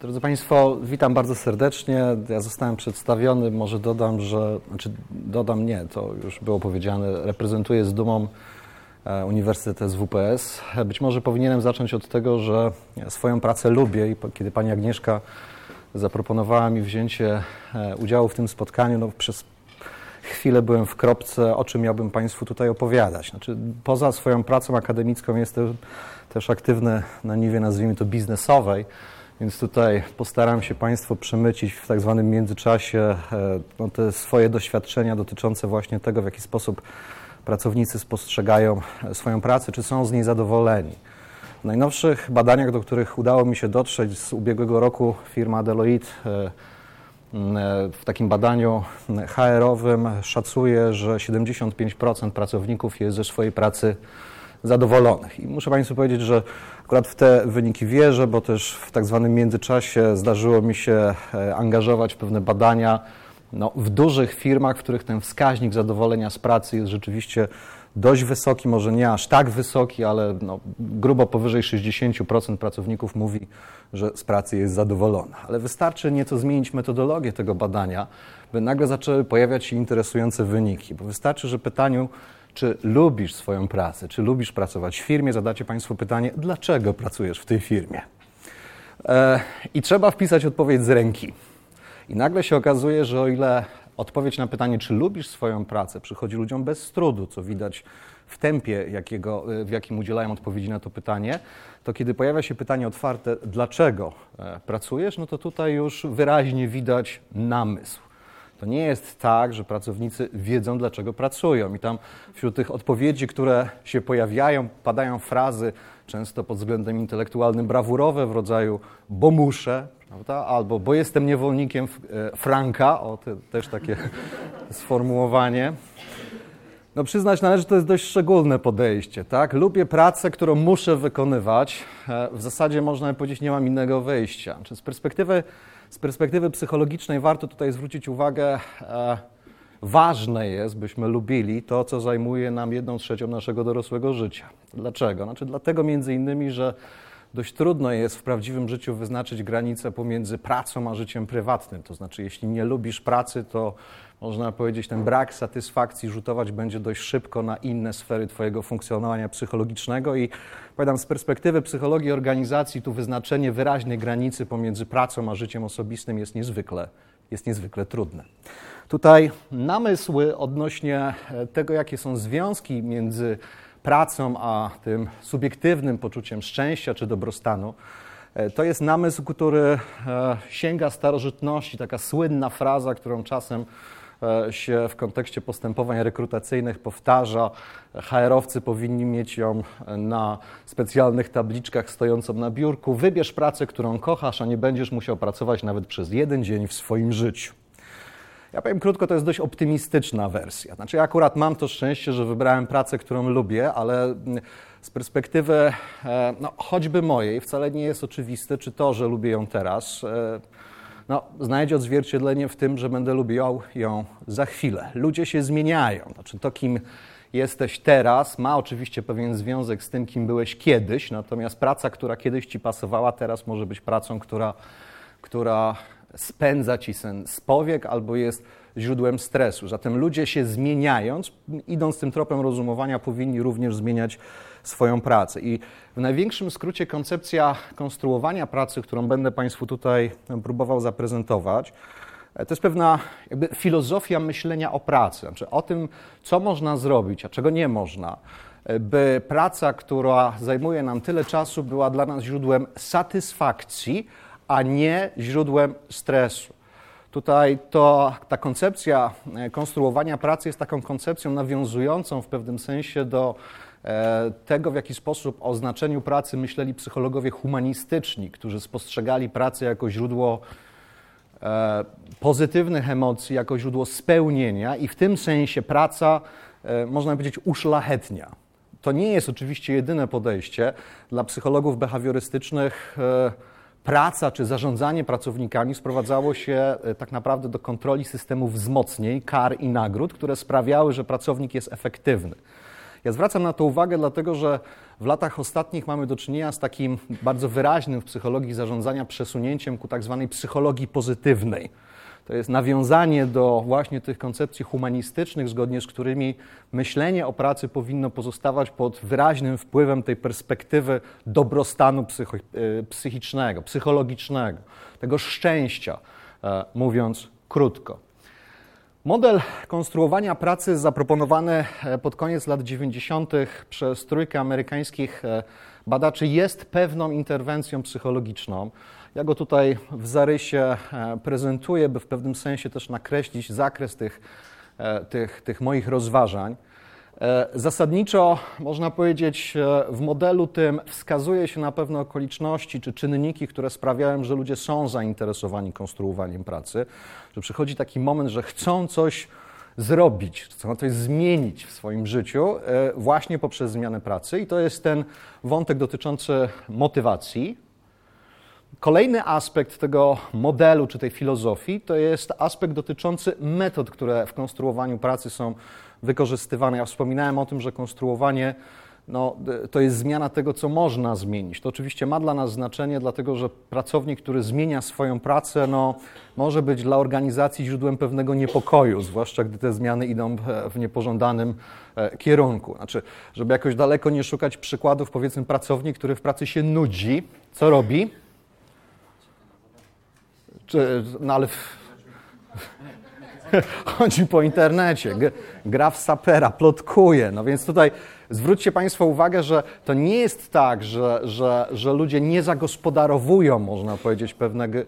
Drodzy Państwo, witam bardzo serdecznie. Ja zostałem przedstawiony, może dodam, że, znaczy dodam nie, to już było powiedziane, reprezentuję z dumą e, Uniwersytet SWPS. Być może powinienem zacząć od tego, że swoją pracę lubię i kiedy Pani Agnieszka zaproponowała mi wzięcie e, udziału w tym spotkaniu, no przez chwilę byłem w kropce, o czym miałbym Państwu tutaj opowiadać. Znaczy, poza swoją pracą akademicką jestem też aktywny na niwie, nazwijmy to, biznesowej, więc tutaj postaram się Państwu przemycić w tak zwanym międzyczasie e, no, te swoje doświadczenia dotyczące właśnie tego, w jaki sposób pracownicy spostrzegają e, swoją pracę, czy są z niej zadowoleni. W najnowszych badaniach, do których udało mi się dotrzeć z ubiegłego roku, firma Deloitte e, w takim badaniu HR-owym szacuje, że 75% pracowników jest ze swojej pracy zadowolonych. I muszę Państwu powiedzieć, że akurat w te wyniki wierzę, bo też w tak zwanym międzyczasie zdarzyło mi się e, angażować w pewne badania no, w dużych firmach, w których ten wskaźnik zadowolenia z pracy jest rzeczywiście dość wysoki, może nie aż tak wysoki, ale no, grubo powyżej 60% pracowników mówi, że z pracy jest zadowolona. Ale wystarczy nieco zmienić metodologię tego badania, by nagle zaczęły pojawiać się interesujące wyniki. Bo wystarczy, że pytaniu, czy lubisz swoją pracę, czy lubisz pracować w firmie, zadacie Państwo pytanie, dlaczego pracujesz w tej firmie. E, I trzeba wpisać odpowiedź z ręki. I nagle się okazuje, że o ile odpowiedź na pytanie, czy lubisz swoją pracę, przychodzi ludziom bez trudu, co widać w tempie, jakiego, w jakim udzielają odpowiedzi na to pytanie, to kiedy pojawia się pytanie otwarte, dlaczego e, pracujesz, no to tutaj już wyraźnie widać namysł. To nie jest tak, że pracownicy wiedzą, dlaczego pracują. I tam wśród tych odpowiedzi, które się pojawiają, padają frazy często pod względem intelektualnym brawurowe w rodzaju bo muszę, prawda? albo bo jestem niewolnikiem e, Franka, o te, też takie sformułowanie. No przyznać należy, że to jest dość szczególne podejście, tak? Lubię pracę, którą muszę wykonywać. E, w zasadzie można powiedzieć, nie mam innego wyjścia. Z perspektywy, z perspektywy psychologicznej warto tutaj zwrócić uwagę, e, ważne jest, byśmy lubili to, co zajmuje nam jedną trzecią naszego dorosłego życia. Dlaczego? Znaczy dlatego między innymi, że dość trudno jest w prawdziwym życiu wyznaczyć granicę pomiędzy pracą a życiem prywatnym. To znaczy, jeśli nie lubisz pracy, to można powiedzieć, ten brak satysfakcji rzutować będzie dość szybko na inne sfery Twojego funkcjonowania psychologicznego i powiadam, z perspektywy psychologii organizacji, tu wyznaczenie wyraźnej granicy pomiędzy pracą a życiem osobistym jest niezwykle, jest niezwykle trudne. Tutaj namysły odnośnie tego, jakie są związki między pracą, a tym subiektywnym poczuciem szczęścia czy dobrostanu, e, to jest namysł, który e, sięga starożytności, taka słynna fraza, którą czasem e, się w kontekście postępowań rekrutacyjnych powtarza. HR-owcy powinni mieć ją na specjalnych tabliczkach stojącą na biurku. Wybierz pracę, którą kochasz, a nie będziesz musiał pracować nawet przez jeden dzień w swoim życiu. Ja powiem krótko, to jest dość optymistyczna wersja. Znaczy, ja akurat mam to szczęście, że wybrałem pracę, którą lubię, ale mm, z perspektywy e, no, choćby mojej wcale nie jest oczywiste, czy to, że lubię ją teraz, e, no, znajdzie odzwierciedlenie w tym, że będę lubił ją za chwilę. Ludzie się zmieniają. Znaczy, to, kim jesteś teraz, ma oczywiście pewien związek z tym, kim byłeś kiedyś, natomiast praca, która kiedyś ci pasowała, teraz może być pracą, która, która spędza ci sen z powiek albo jest źródłem stresu. Zatem ludzie się zmieniając, idąc tym tropem rozumowania, powinni również zmieniać swoją pracę. I w największym skrócie koncepcja konstruowania pracy, którą będę Państwu tutaj próbował zaprezentować, to jest pewna jakby filozofia myślenia o pracy, znaczy o tym, co można zrobić, a czego nie można, by praca, która zajmuje nam tyle czasu, była dla nas źródłem satysfakcji, a nie źródłem stresu. Tutaj to, ta koncepcja e, konstruowania pracy jest taką koncepcją nawiązującą w pewnym sensie do e, tego, w jaki sposób o znaczeniu pracy myśleli psychologowie humanistyczni, którzy spostrzegali pracę jako źródło e, pozytywnych emocji, jako źródło spełnienia i w tym sensie praca, można powiedzieć, uszlachetnia. To nie jest oczywiście jedyne podejście. Dla psychologów behawiorystycznych praca czy zarządzanie pracownikami sprowadzało się e, tak naprawdę do kontroli systemów wzmocnień, kar i nagród, które sprawiały, że pracownik jest efektywny. Ja zwracam na to uwagę, dlatego że w latach ostatnich mamy do czynienia z takim bardzo wyraźnym w psychologii zarządzania przesunięciem ku tak zwanej psychologii pozytywnej. To jest nawiązanie do właśnie tych koncepcji humanistycznych, zgodnie z którymi myślenie o pracy powinno pozostawać pod wyraźnym wpływem tej perspektywy dobrostanu e, psychicznego, psychologicznego, tego szczęścia, e, mówiąc krótko. Model konstruowania pracy zaproponowany e, pod koniec lat 90. przez trójkę amerykańskich badaczy jest pewną interwencją psychologiczną. Ja go tutaj w zarysie e, prezentuję, by w pewnym sensie też nakreślić zakres tych, e, tych, tych moich rozważań. E, zasadniczo można powiedzieć, w modelu tym wskazuje się na pewne okoliczności czy czynniki, które sprawiają, że ludzie są zainteresowani konstruowaniem pracy, że przychodzi taki moment, że chcą coś zrobić, chcą coś zmienić w swoim życiu właśnie poprzez zmianę pracy. I to jest ten wątek dotyczący motywacji, Kolejny aspekt tego modelu czy tej filozofii to jest aspekt dotyczący metod, które w konstruowaniu pracy są wykorzystywane. Ja wspominałem o tym, że konstruowanie no, to jest zmiana tego, co można zmienić. To oczywiście ma dla nas znaczenie, dlatego że pracownik, który zmienia swoją pracę, no, może być dla organizacji źródłem pewnego niepokoju, zwłaszcza gdy te zmiany idą w niepożądanym e, kierunku. Znaczy, żeby jakoś daleko nie szukać przykładów, powiedzmy, pracownik, który w pracy się nudzi, co robi? No ale chodzi po internecie, gra w sapera, plotkuje. No więc tutaj zwróćcie Państwo uwagę, że to nie jest tak, że, że, że ludzie nie zagospodarowują, można powiedzieć, pewnego,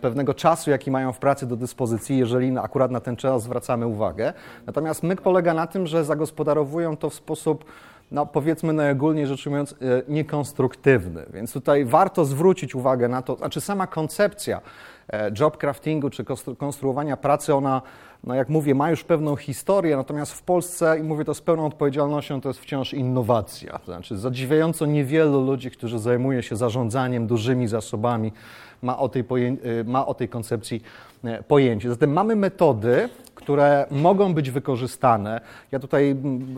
pewnego czasu, jaki mają w pracy do dyspozycji, jeżeli akurat na ten czas zwracamy uwagę. Natomiast myk polega na tym, że zagospodarowują to w sposób no powiedzmy najogólniej rzecz ujmując, e, niekonstruktywny. Więc tutaj warto zwrócić uwagę na to, znaczy sama koncepcja e, job craftingu czy konstruowania pracy, ona, no jak mówię, ma już pewną historię, natomiast w Polsce, i mówię to z pełną odpowiedzialnością, to jest wciąż innowacja. To znaczy zadziwiająco niewielu ludzi, którzy zajmuje się zarządzaniem dużymi zasobami, ma o tej, e, ma o tej koncepcji pojęcie. Zatem mamy metody, które mogą być wykorzystane. Ja tutaj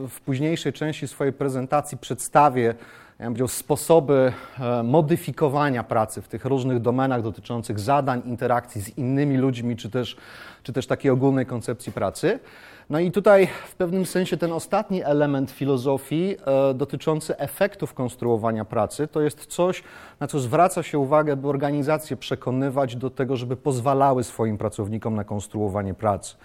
w późniejszej części swojej prezentacji przedstawię ja bym sposoby e, modyfikowania pracy w tych różnych domenach dotyczących zadań, interakcji z innymi ludźmi, czy też, czy też takiej ogólnej koncepcji pracy. No i tutaj w pewnym sensie ten ostatni element filozofii e, dotyczący efektów konstruowania pracy to jest coś, na co zwraca się uwagę, by organizacje przekonywać do tego, żeby pozwalały swoim pracownikom na konstruowanie pracy.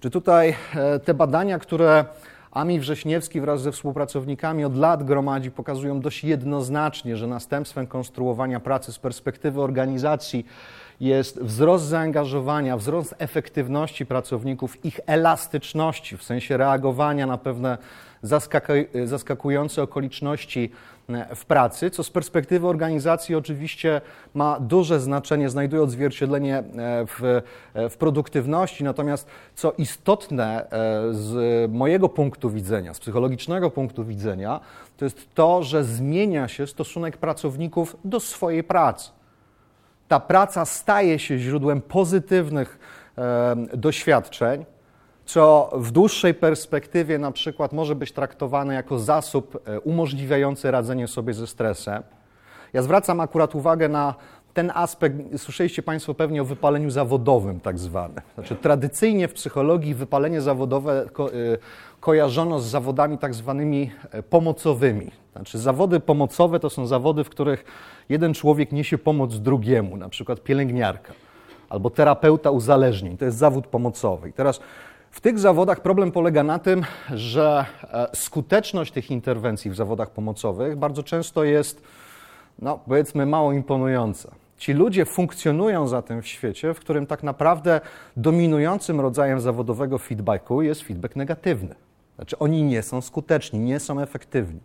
Czy tutaj e, te badania, które Ami Wrześniewski wraz ze współpracownikami od lat gromadzi, pokazują dość jednoznacznie, że następstwem konstruowania pracy z perspektywy organizacji jest wzrost zaangażowania, wzrost efektywności pracowników, ich elastyczności w sensie reagowania na pewne zaskakujące okoliczności e, w pracy, co z perspektywy organizacji oczywiście ma duże znaczenie, znajduje odzwierciedlenie e, w, e, w produktywności. Natomiast co istotne z mojego punktu widzenia, z psychologicznego punktu widzenia, to jest to, że zmienia się stosunek pracowników do swojej pracy. Ta praca staje się źródłem pozytywnych doświadczeń, co w dłuższej perspektywie na przykład może być traktowane jako zasób e, umożliwiający radzenie sobie ze stresem. Ja zwracam akurat uwagę na ten aspekt, słyszeliście Państwo pewnie o wypaleniu zawodowym tak zwane. Znaczy tradycyjnie w psychologii wypalenie zawodowe ko e, kojarzono z zawodami tak zwanymi e, pomocowymi. Znaczy zawody pomocowe to są zawody, w których jeden człowiek niesie pomoc drugiemu, na przykład pielęgniarka albo terapeuta uzależnień. To jest zawód pomocowy. I teraz w tych zawodach problem polega na tym, że e, skuteczność tych interwencji w zawodach pomocowych bardzo często jest, no powiedzmy, mało imponująca. Ci ludzie funkcjonują zatem w świecie, w którym tak naprawdę dominującym rodzajem zawodowego feedbacku jest feedback negatywny. Znaczy oni nie są skuteczni, nie są efektywni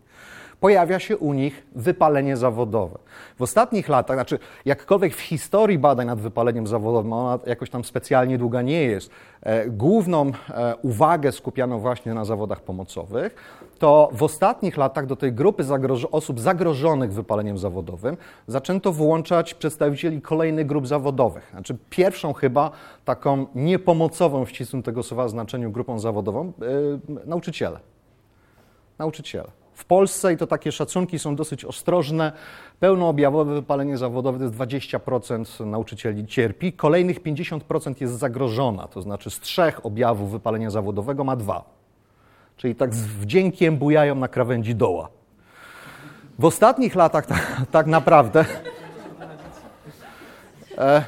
pojawia się u nich wypalenie zawodowe. W ostatnich latach, znaczy jakkolwiek w historii badań nad wypaleniem zawodowym, ona jakoś tam specjalnie długa nie jest, e, główną e, uwagę skupiano właśnie na zawodach pomocowych, to w ostatnich latach do tej grupy zagroż osób zagrożonych wypaleniem zawodowym zaczęto włączać przedstawicieli kolejnych grup zawodowych. Znaczy pierwszą chyba taką niepomocową w ścisłym tego słowa znaczeniu grupą zawodową, yy, nauczyciele. Nauczyciele. W Polsce, i to takie szacunki są dosyć ostrożne, pełnoobjawowe wypalenie zawodowe to jest 20% nauczycieli cierpi, kolejnych 50% jest zagrożona, to znaczy z trzech objawów wypalenia zawodowego ma dwa. Czyli tak z wdziękiem bujają na krawędzi doła. W ostatnich latach tak, tak naprawdę. E,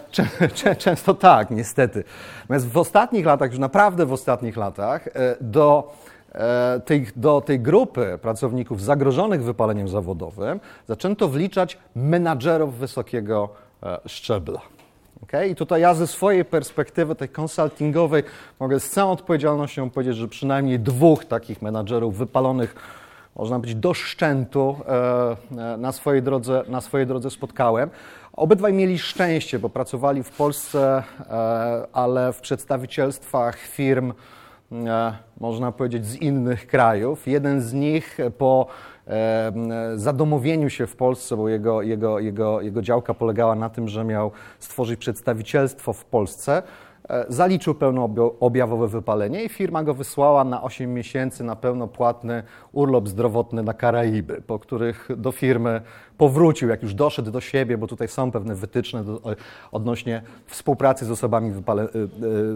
często tak, niestety. Natomiast w ostatnich latach, już naprawdę w ostatnich latach, e, do E, tej, do tej grupy pracowników zagrożonych wypaleniem zawodowym zaczęto wliczać menadżerów wysokiego szczebla. Okay? I tutaj ja ze swojej perspektywy, tej konsultingowej, mogę z całą odpowiedzialnością powiedzieć, że przynajmniej dwóch takich menadżerów wypalonych, można być do szczętu, e, na swojej drodze, na swojej drodze spotkałem. Obydwaj mieli szczęście, bo pracowali w Polsce, ale w przedstawicielstwach firm, E, można powiedzieć, z innych krajów. Jeden z nich po e, zadomowieniu się w Polsce, bo jego, jego, jego, jego działka polegała na tym, że miał stworzyć przedstawicielstwo w Polsce, e, zaliczył pełnoobjawowe wypalenie i firma go wysłała na 8 miesięcy na pełnopłatny urlop zdrowotny na Karaiby, po których do firmy powrócił, jak już doszedł do siebie, bo tutaj są pewne wytyczne do, odnośnie współpracy z osobami wypale,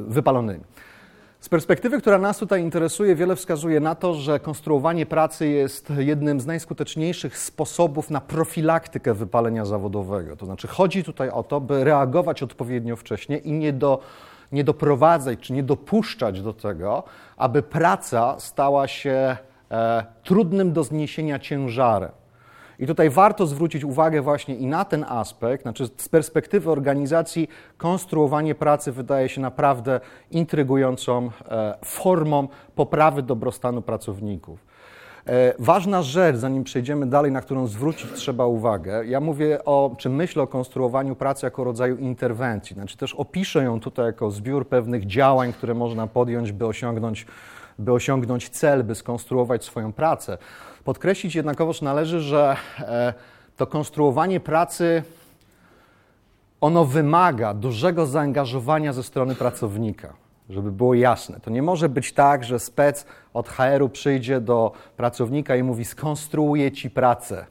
wypalonymi. Z perspektywy, która nas tutaj interesuje, wiele wskazuje na to, że konstruowanie pracy jest jednym z najskuteczniejszych sposobów na profilaktykę wypalenia zawodowego. To znaczy, chodzi tutaj o to, by reagować odpowiednio wcześnie i nie, do, nie doprowadzać czy nie dopuszczać do tego, aby praca stała się e, trudnym do zniesienia ciężarem. I tutaj warto zwrócić uwagę właśnie i na ten aspekt, znaczy z perspektywy organizacji konstruowanie pracy wydaje się naprawdę intrygującą e, formą poprawy dobrostanu pracowników. E, ważna rzecz, zanim przejdziemy dalej, na którą zwrócić trzeba uwagę, ja mówię o, czy myślę o konstruowaniu pracy jako rodzaju interwencji, znaczy też opiszę ją tutaj jako zbiór pewnych działań, które można podjąć, by osiągnąć, by osiągnąć cel, by skonstruować swoją pracę. Podkreślić jednakowoż należy, że e, to konstruowanie pracy ono wymaga dużego zaangażowania ze strony pracownika, żeby było jasne. To nie może być tak, że spec od HR-u przyjdzie do pracownika i mówi: skonstruuję ci pracę.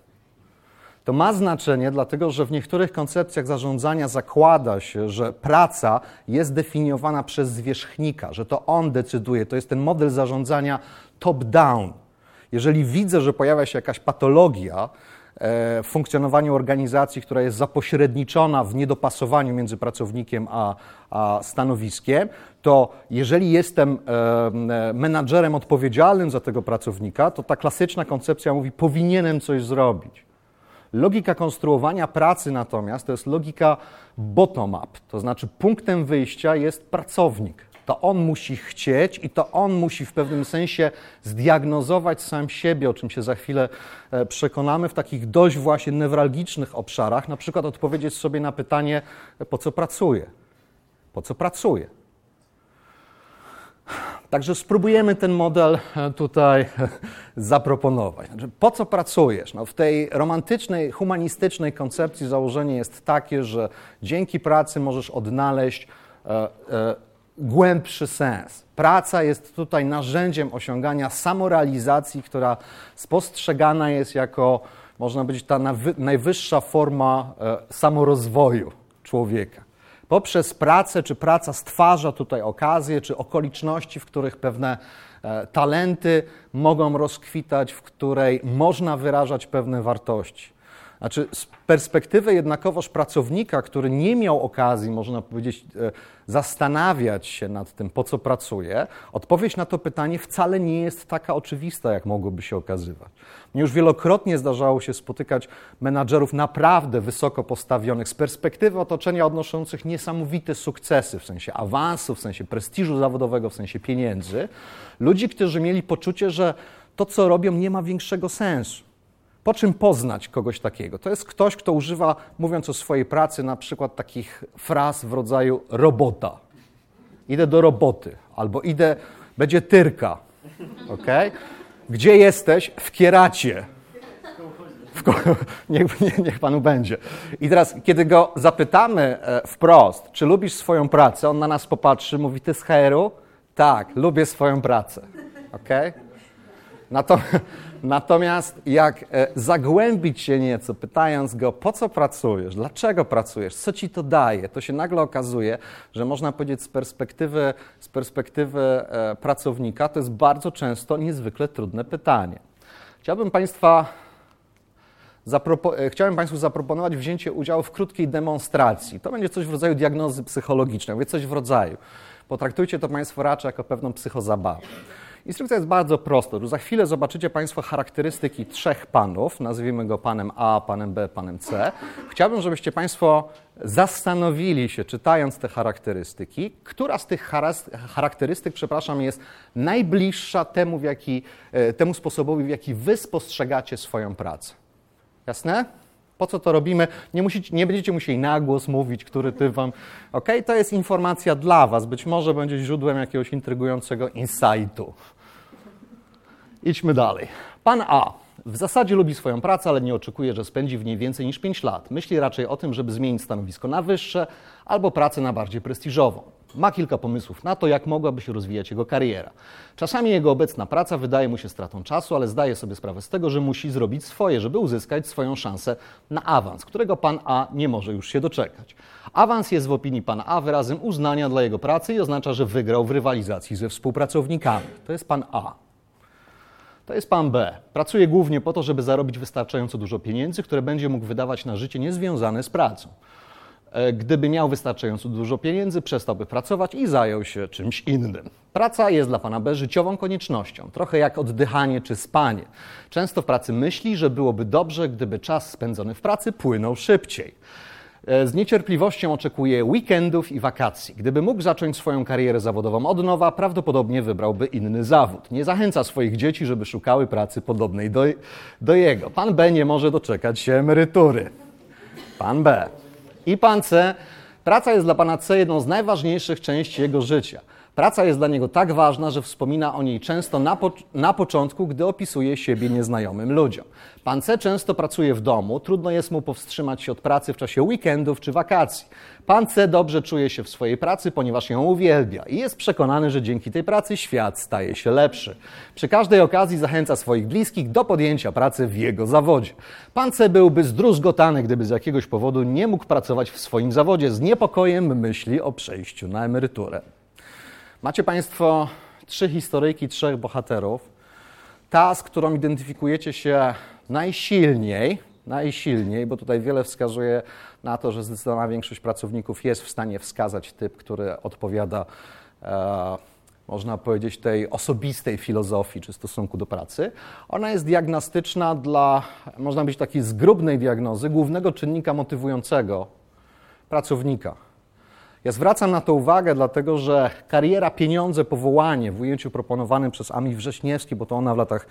To ma znaczenie, dlatego że w niektórych koncepcjach zarządzania zakłada się, że praca jest definiowana przez zwierzchnika, że to on decyduje. To jest ten model zarządzania top-down. Jeżeli widzę, że pojawia się jakaś patologia e, w funkcjonowaniu organizacji, która jest zapośredniczona w niedopasowaniu między pracownikiem a, a stanowiskiem, to jeżeli jestem e, menadżerem odpowiedzialnym za tego pracownika, to ta klasyczna koncepcja mówi, powinienem coś zrobić. Logika konstruowania pracy natomiast to jest logika bottom-up, to znaczy punktem wyjścia jest pracownik to on musi chcieć i to on musi w pewnym sensie zdiagnozować sam siebie, o czym się za chwilę e, przekonamy, w takich dość właśnie newralgicznych obszarach, na przykład odpowiedzieć sobie na pytanie, po co pracuję? Po co pracuję? Także spróbujemy ten model e, tutaj zaproponować. Znaczy, po co pracujesz? No, w tej romantycznej, humanistycznej koncepcji założenie jest takie, że dzięki pracy możesz odnaleźć e, e, głębszy sens. Praca jest tutaj narzędziem osiągania samorealizacji, która spostrzegana jest jako, można powiedzieć, ta najwyższa forma e, samorozwoju człowieka. Poprzez pracę, czy praca stwarza tutaj okazje, czy okoliczności, w których pewne e, talenty mogą rozkwitać, w której można wyrażać pewne wartości. Znaczy, z perspektywy jednakowoż pracownika, który nie miał okazji, można powiedzieć, e, zastanawiać się nad tym, po co pracuje, odpowiedź na to pytanie wcale nie jest taka oczywista, jak mogłoby się okazywać. Mnie już wielokrotnie zdarzało się spotykać menadżerów naprawdę wysoko postawionych, z perspektywy otoczenia odnoszących niesamowite sukcesy, w sensie awansu, w sensie prestiżu zawodowego, w sensie pieniędzy, ludzi, którzy mieli poczucie, że to, co robią, nie ma większego sensu. Po czym poznać kogoś takiego? To jest ktoś, kto używa, mówiąc o swojej pracy, na przykład takich fraz w rodzaju robota. Idę do roboty, albo idę, będzie tyrka. Okay? Gdzie jesteś? W kieracie. W ko- niech, niech, niech panu będzie. I teraz, kiedy go zapytamy e, wprost, czy lubisz swoją pracę, on na nas popatrzy, mówi: Ty z HR-u? Tak, lubię swoją pracę. Okay? Natomiast jak e, zagłębić się nieco, pytając go, po co pracujesz, dlaczego pracujesz, co ci to daje, to się nagle okazuje, że można powiedzieć z perspektywy, z perspektywy e, pracownika, to jest bardzo często niezwykle trudne pytanie. Chciałbym Państwa e, Chciałem Państwu zaproponować wzięcie udziału w krótkiej demonstracji. To będzie coś w rodzaju diagnozy psychologicznej, mówię coś w rodzaju. Potraktujcie to Państwo raczej jako pewną psychozabawę. Instrukcja jest bardzo prosta. Tu za chwilę zobaczycie Państwo charakterystyki trzech panów, nazwijmy go panem A, panem B, panem C. Chciałbym, żebyście Państwo zastanowili się, czytając te charakterystyki, która z tych charakterystyk, przepraszam, jest najbliższa temu, w jaki, e, temu sposobowi, w jaki Wy spostrzegacie swoją pracę. Jasne? Po co to robimy? Nie, musicie, nie będziecie musieli na głos mówić, który ty wam. Ok, to jest informacja dla was. Być może będzie źródłem jakiegoś intrygującego insightu. Idźmy dalej. Pan A w zasadzie lubi swoją pracę, ale nie oczekuje, że spędzi w niej więcej niż 5 lat. Myśli raczej o tym, żeby zmienić stanowisko na wyższe albo pracę na bardziej prestiżową. Ma kilka pomysłów na to, jak mogłaby się rozwijać jego kariera. Czasami jego obecna praca wydaje mu się stratą czasu, ale zdaje sobie sprawę z tego, że musi zrobić swoje, żeby uzyskać swoją szansę na awans, którego pan A nie może już się doczekać. Awans jest w opinii pana A wyrazem uznania dla jego pracy i oznacza, że wygrał w rywalizacji ze współpracownikami. To jest pan A. To jest pan B. Pracuje głównie po to, żeby zarobić wystarczająco dużo pieniędzy, które będzie mógł wydawać na życie niezwiązane z pracą. E, gdyby miał wystarczająco dużo pieniędzy, przestałby pracować i zajął się czymś innym. Praca jest dla pana B życiową koniecznością, trochę jak oddychanie czy spanie. Często w pracy myśli, że byłoby dobrze, gdyby czas spędzony w pracy płynął szybciej. E, z niecierpliwością oczekuje weekendów i wakacji. Gdyby mógł zacząć swoją karierę zawodową od nowa, prawdopodobnie wybrałby inny zawód. Nie zachęca swoich dzieci, żeby szukały pracy podobnej do, do jego. Pan B nie może doczekać się emerytury. Pan B. I pan C. Praca jest dla pana C jedną z najważniejszych części jego życia. Praca jest dla niego tak ważna, że wspomina o niej często na, po, na, początku, gdy opisuje siebie nieznajomym ludziom. Pan C często pracuje w domu, trudno jest mu powstrzymać się od pracy w czasie weekendów czy wakacji. Pan C dobrze czuje się w swojej pracy, ponieważ ją uwielbia i jest przekonany, że dzięki tej pracy świat staje się lepszy. Przy każdej okazji zachęca swoich bliskich do podjęcia pracy w jego zawodzie. Pan C byłby zdruzgotany, gdyby z jakiegoś powodu nie mógł pracować w swoim zawodzie. Z niepokojem myśli o przejściu na emeryturę. Macie Państwo trzy historyjki trzech bohaterów. Ta, z którą identyfikujecie się najsilniej, najsilniej, bo tutaj wiele wskazuje na to, że zdecydowana większość pracowników jest w stanie wskazać typ, który odpowiada, e, można powiedzieć, tej osobistej filozofii czy stosunku do pracy. Ona jest diagnostyczna dla, można być takiej zgrubnej diagnozy, głównego czynnika motywującego pracownika. Ja zwracam na to uwagę, dlatego że kariera, pieniądze, powołanie w ujęciu proponowanym przez Ami Wrześniewski, bo to ona w latach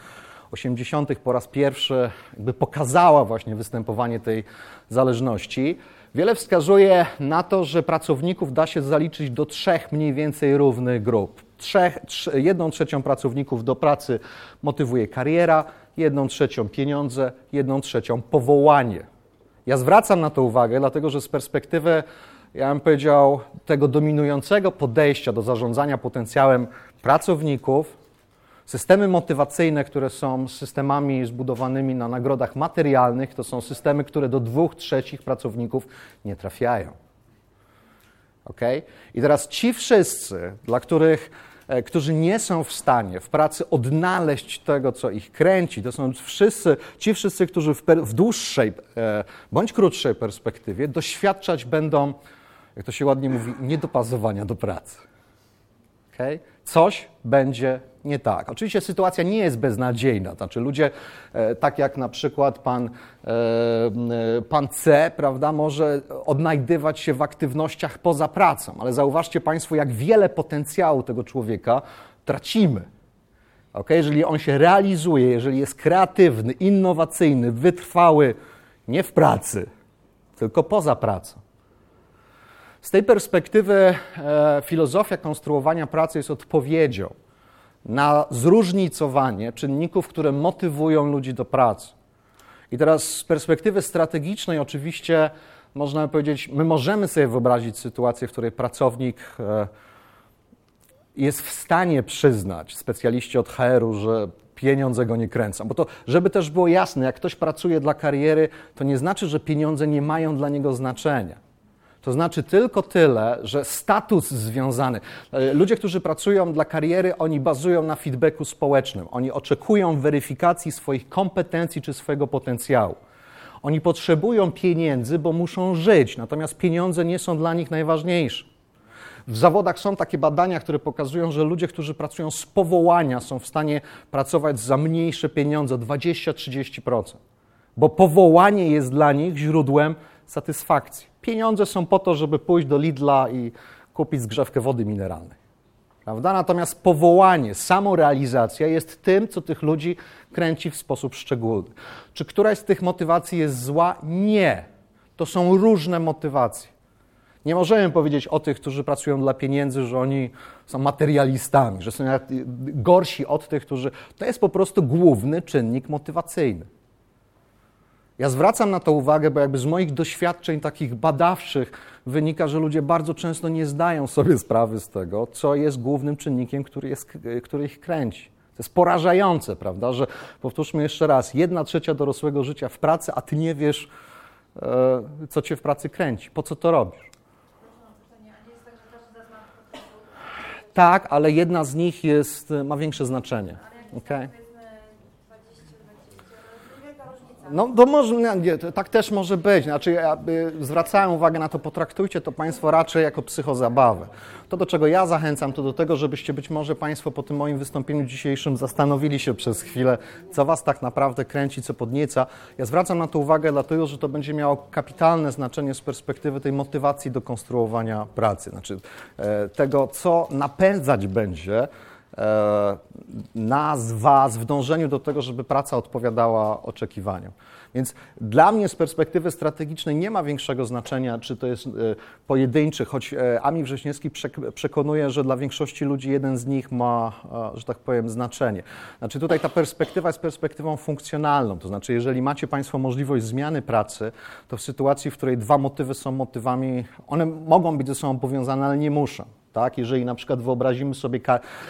80. po raz pierwszy jakby pokazała właśnie występowanie tej zależności. Wiele wskazuje na to, że pracowników da się zaliczyć do trzech mniej więcej równych grup. Trzech, trz, jedną trzecią pracowników do pracy motywuje kariera, jedną trzecią pieniądze, jedną trzecią powołanie. Ja zwracam na to uwagę, dlatego że z perspektywy ja bym powiedział, tego dominującego podejścia do zarządzania potencjałem pracowników, systemy motywacyjne, które są systemami zbudowanymi na nagrodach materialnych, to są systemy, które do dwóch trzecich pracowników nie trafiają. Okay? I teraz ci wszyscy, dla których, e, którzy nie są w stanie w pracy odnaleźć tego, co ich kręci, to są wszyscy, ci wszyscy, którzy w, w dłuższej e, bądź krótszej perspektywie doświadczać będą jak to się ładnie mówi, niedopasowania do pracy. Okay? Coś będzie nie tak. Oczywiście sytuacja nie jest beznadziejna. Znaczy ludzie, e, tak jak na przykład pan, e, e, pan C, prawda, może odnajdywać się w aktywnościach poza pracą, ale zauważcie Państwo, jak wiele potencjału tego człowieka tracimy. Okay? Jeżeli on się realizuje, jeżeli jest kreatywny, innowacyjny, wytrwały, nie w pracy, tylko poza pracą. Z tej perspektywy e, filozofia konstruowania pracy jest odpowiedzią na zróżnicowanie czynników, które motywują ludzi do pracy. I teraz z perspektywy strategicznej oczywiście można powiedzieć, my możemy sobie wyobrazić sytuację, w której pracownik e, jest w stanie przyznać specjaliści od HR-u, że pieniądze go nie kręcą. Bo to, żeby też było jasne, jak ktoś pracuje dla kariery, to nie znaczy, że pieniądze nie mają dla niego znaczenia. To znaczy tylko tyle, że status związany. e, Ludzie, którzy pracują dla kariery, oni bazują na feedbacku społecznym. Oni oczekują weryfikacji swoich kompetencji czy swojego potencjału. Oni potrzebują pieniędzy, bo muszą żyć, natomiast pieniądze nie są dla nich najważniejsze. W zawodach są takie badania, które pokazują, że ludzie, którzy pracują z powołania, są w stanie pracować za mniejsze pieniądze 20-30%, bo powołanie jest dla nich źródłem satysfakcji. Pieniądze są po to, żeby pójść do Lidla i kupić zgrzewkę wody mineralnej. Prawda? Natomiast powołanie, samorealizacja jest tym, co tych ludzi kręci w sposób szczególny. Czy któraś z tych motywacji jest zła? Nie. To są różne motywacje. Nie możemy powiedzieć o tych, którzy pracują dla pieniędzy, że oni są materialistami, że są gorsi od tych, którzy. To jest po prostu główny czynnik motywacyjny. Ja zwracam na to uwagę, bo jakby z moich doświadczeń takich badawczych wynika, że ludzie bardzo często nie zdają sobie sprawy z tego, co jest głównym czynnikiem, który, jest, który ich kręci. To jest porażające, prawda, że powtórzmy jeszcze raz, jedna trzecia dorosłego życia w pracy, a ty nie wiesz, e, co cię w pracy kręci, po co to robisz. Tak, ale jedna z nich jest, ma większe znaczenie. Okay? No to może, tak też może być. Znaczy, ja zwracałem uwagę na to, potraktujcie to Państwo raczej jako psychozabawę. To, do czego ja zachęcam, to do tego, żebyście być może Państwo po tym moim wystąpieniu dzisiejszym zastanowili się przez chwilę, co Was tak naprawdę kręci, co podnieca. Ja zwracam na to uwagę dlatego, że to będzie miało kapitalne znaczenie z perspektywy tej motywacji do konstruowania pracy. Znaczy e, tego, co napędzać będzie nas, Was w dążeniu do tego, żeby praca odpowiadała oczekiwaniom. Więc dla mnie z perspektywy strategicznej nie ma większego znaczenia, czy to jest e, pojedynczy, choć e, Ami Wrześniewski przekonuje, że dla większości ludzi jeden z nich ma, że tak powiem, znaczenie. Znaczy tutaj ta perspektywa jest perspektywą funkcjonalną, to znaczy jeżeli macie Państwo możliwość zmiany pracy, to w sytuacji, w której dwa motywy są motywami, one mogą być ze sobą powiązane, ale nie muszą. Tak? Jeżeli na przykład wyobrazimy sobie,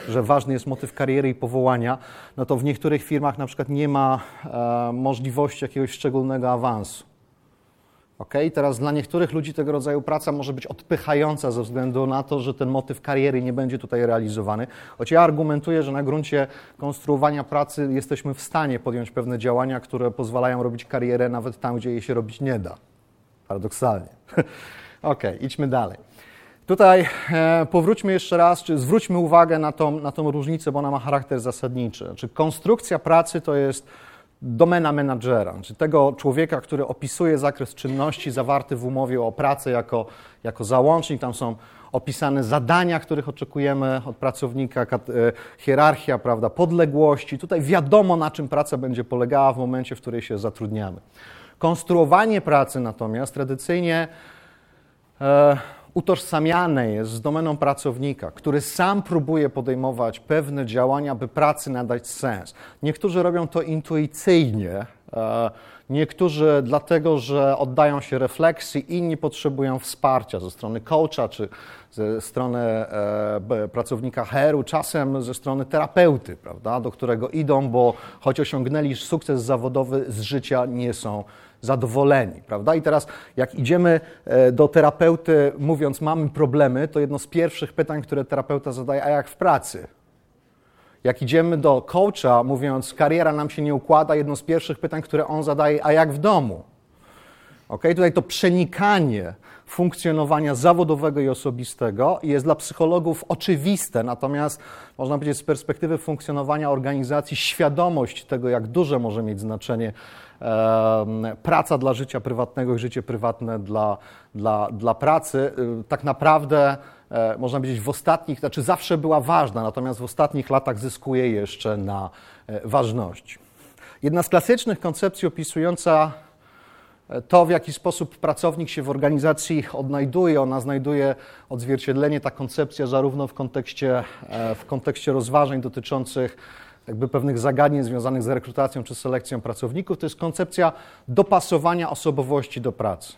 że ważny jest motyw kariery i powołania, no to w niektórych firmach na przykład nie ma e, możliwości jakiegoś szczególnego awansu. Okay? Teraz dla niektórych ludzi tego rodzaju praca może być odpychająca ze względu na to, że ten motyw kariery nie będzie tutaj realizowany. Choć ja argumentuję, że na gruncie konstruowania pracy jesteśmy w stanie podjąć pewne działania, które pozwalają robić karierę nawet tam, gdzie jej się robić nie da. Paradoksalnie. ok, idźmy dalej. Tutaj e, powróćmy jeszcze raz, czy zwróćmy uwagę na tą, na tą różnicę, bo ona ma charakter zasadniczy. Znaczy, konstrukcja pracy to jest domena menadżera, czyli tego człowieka, który opisuje zakres czynności zawarty w umowie o pracę jako, jako załącznik. Tam są opisane zadania, których oczekujemy od pracownika, e, hierarchia, prawda, podległości. Tutaj wiadomo, na czym praca będzie polegała w momencie, w której się zatrudniamy. Konstruowanie pracy natomiast tradycyjnie e, utożsamiane jest z domeną pracownika, który sam próbuje podejmować pewne działania, by pracy nadać sens. Niektórzy robią to intuicyjnie, e, niektórzy dlatego, że oddają się refleksji, inni potrzebują wsparcia ze strony coacha czy ze strony e, pracownika HR-u, czasem ze strony terapeuty, prawda, do którego idą, bo choć osiągnęli sukces zawodowy z życia, nie są zadowoleni, prawda? I teraz jak idziemy e, do terapeuty mówiąc mamy problemy, to jedno z pierwszych pytań, które terapeuta zadaje, a jak w pracy? Jak idziemy do coacha mówiąc kariera nam się nie układa, jedno z pierwszych pytań, które on zadaje, a jak w domu? Ok, tutaj to przenikanie funkcjonowania zawodowego i osobistego jest dla psychologów oczywiste, natomiast można powiedzieć z perspektywy funkcjonowania organizacji świadomość tego, jak duże może mieć znaczenie praca dla życia prywatnego i życie prywatne dla, dla, dla pracy, tak naprawdę e, można powiedzieć w ostatnich, znaczy zawsze była ważna, natomiast w ostatnich latach zyskuje jeszcze na e, ważności. Jedna z klasycznych koncepcji opisująca e, to, w jaki sposób pracownik się w organizacji odnajduje, ona znajduje odzwierciedlenie, ta koncepcja zarówno w kontekście, w kontekście rozważań dotyczących jakby pewnych zagadnień związanych z rekrutacją czy selekcją pracowników, to jest koncepcja dopasowania osobowości do pracy.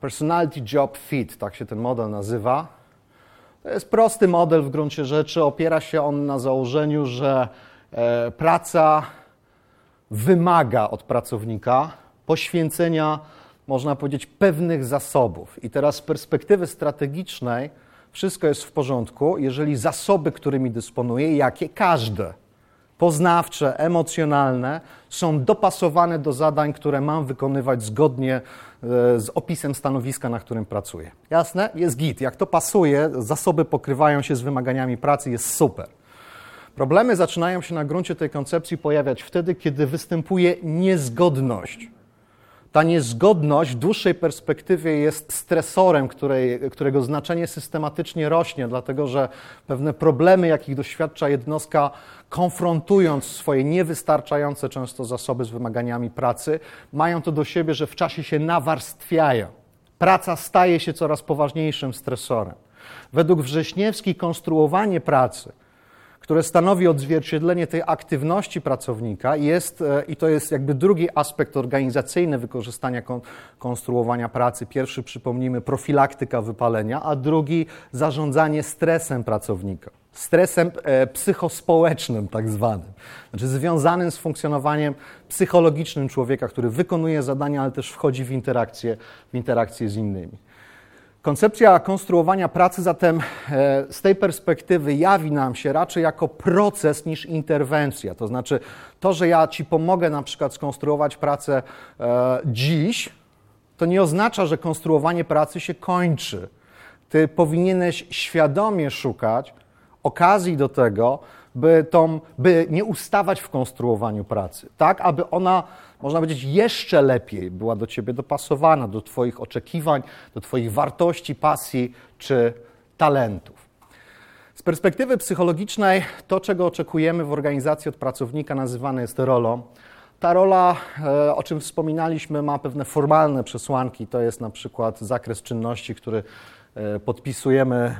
Personality Job Fit, tak się ten model nazywa. To jest prosty model w gruncie rzeczy. Opiera się on na założeniu, że e, praca wymaga od pracownika poświęcenia, można powiedzieć, pewnych zasobów. I teraz z perspektywy strategicznej wszystko jest w porządku, jeżeli zasoby, którymi dysponuję, jakie każde, poznawcze, emocjonalne, są dopasowane do zadań, które mam wykonywać zgodnie e, z opisem stanowiska, na którym pracuję. Jasne? Jest git. Jak to pasuje, zasoby pokrywają się z wymaganiami pracy, jest super. Problemy zaczynają się na gruncie tej koncepcji pojawiać wtedy, kiedy występuje niezgodność ta niezgodność w dłuższej perspektywie jest stresorem, której, którego znaczenie systematycznie rośnie, dlatego że pewne problemy, jakich doświadcza jednostka, konfrontując swoje niewystarczające często zasoby z wymaganiami pracy, mają to do siebie, że w czasie się nawarstwiają. Praca staje się coraz poważniejszym stresorem. Według Wrześniewski konstruowanie pracy – które stanowi odzwierciedlenie tej aktywności pracownika, jest, e, i to jest jakby drugi aspekt organizacyjny wykorzystania kon, konstruowania pracy. Pierwszy, przypomnijmy, profilaktyka wypalenia, a drugi zarządzanie stresem pracownika. Stresem e, psychospołecznym, tak zwanym, znaczy związanym z funkcjonowaniem psychologicznym człowieka, który wykonuje zadania, ale też wchodzi w interakcję, w interakcję z innymi. Koncepcja konstruowania pracy zatem e, z tej perspektywy jawi nam się raczej jako proces niż interwencja. To znaczy, to, że ja Ci pomogę na przykład skonstruować pracę e, dziś, to nie oznacza, że konstruowanie pracy się kończy. Ty powinieneś świadomie szukać okazji do tego, by, tą, by nie ustawać w konstruowaniu pracy, tak aby ona można powiedzieć, jeszcze lepiej była do ciebie dopasowana, do Twoich oczekiwań, do Twoich wartości, pasji czy talentów. Z perspektywy psychologicznej, to, czego oczekujemy w organizacji od pracownika, nazywane jest rolą. Ta rola, e, o czym wspominaliśmy, ma pewne formalne przesłanki. To jest na przykład zakres czynności, który e, podpisujemy e,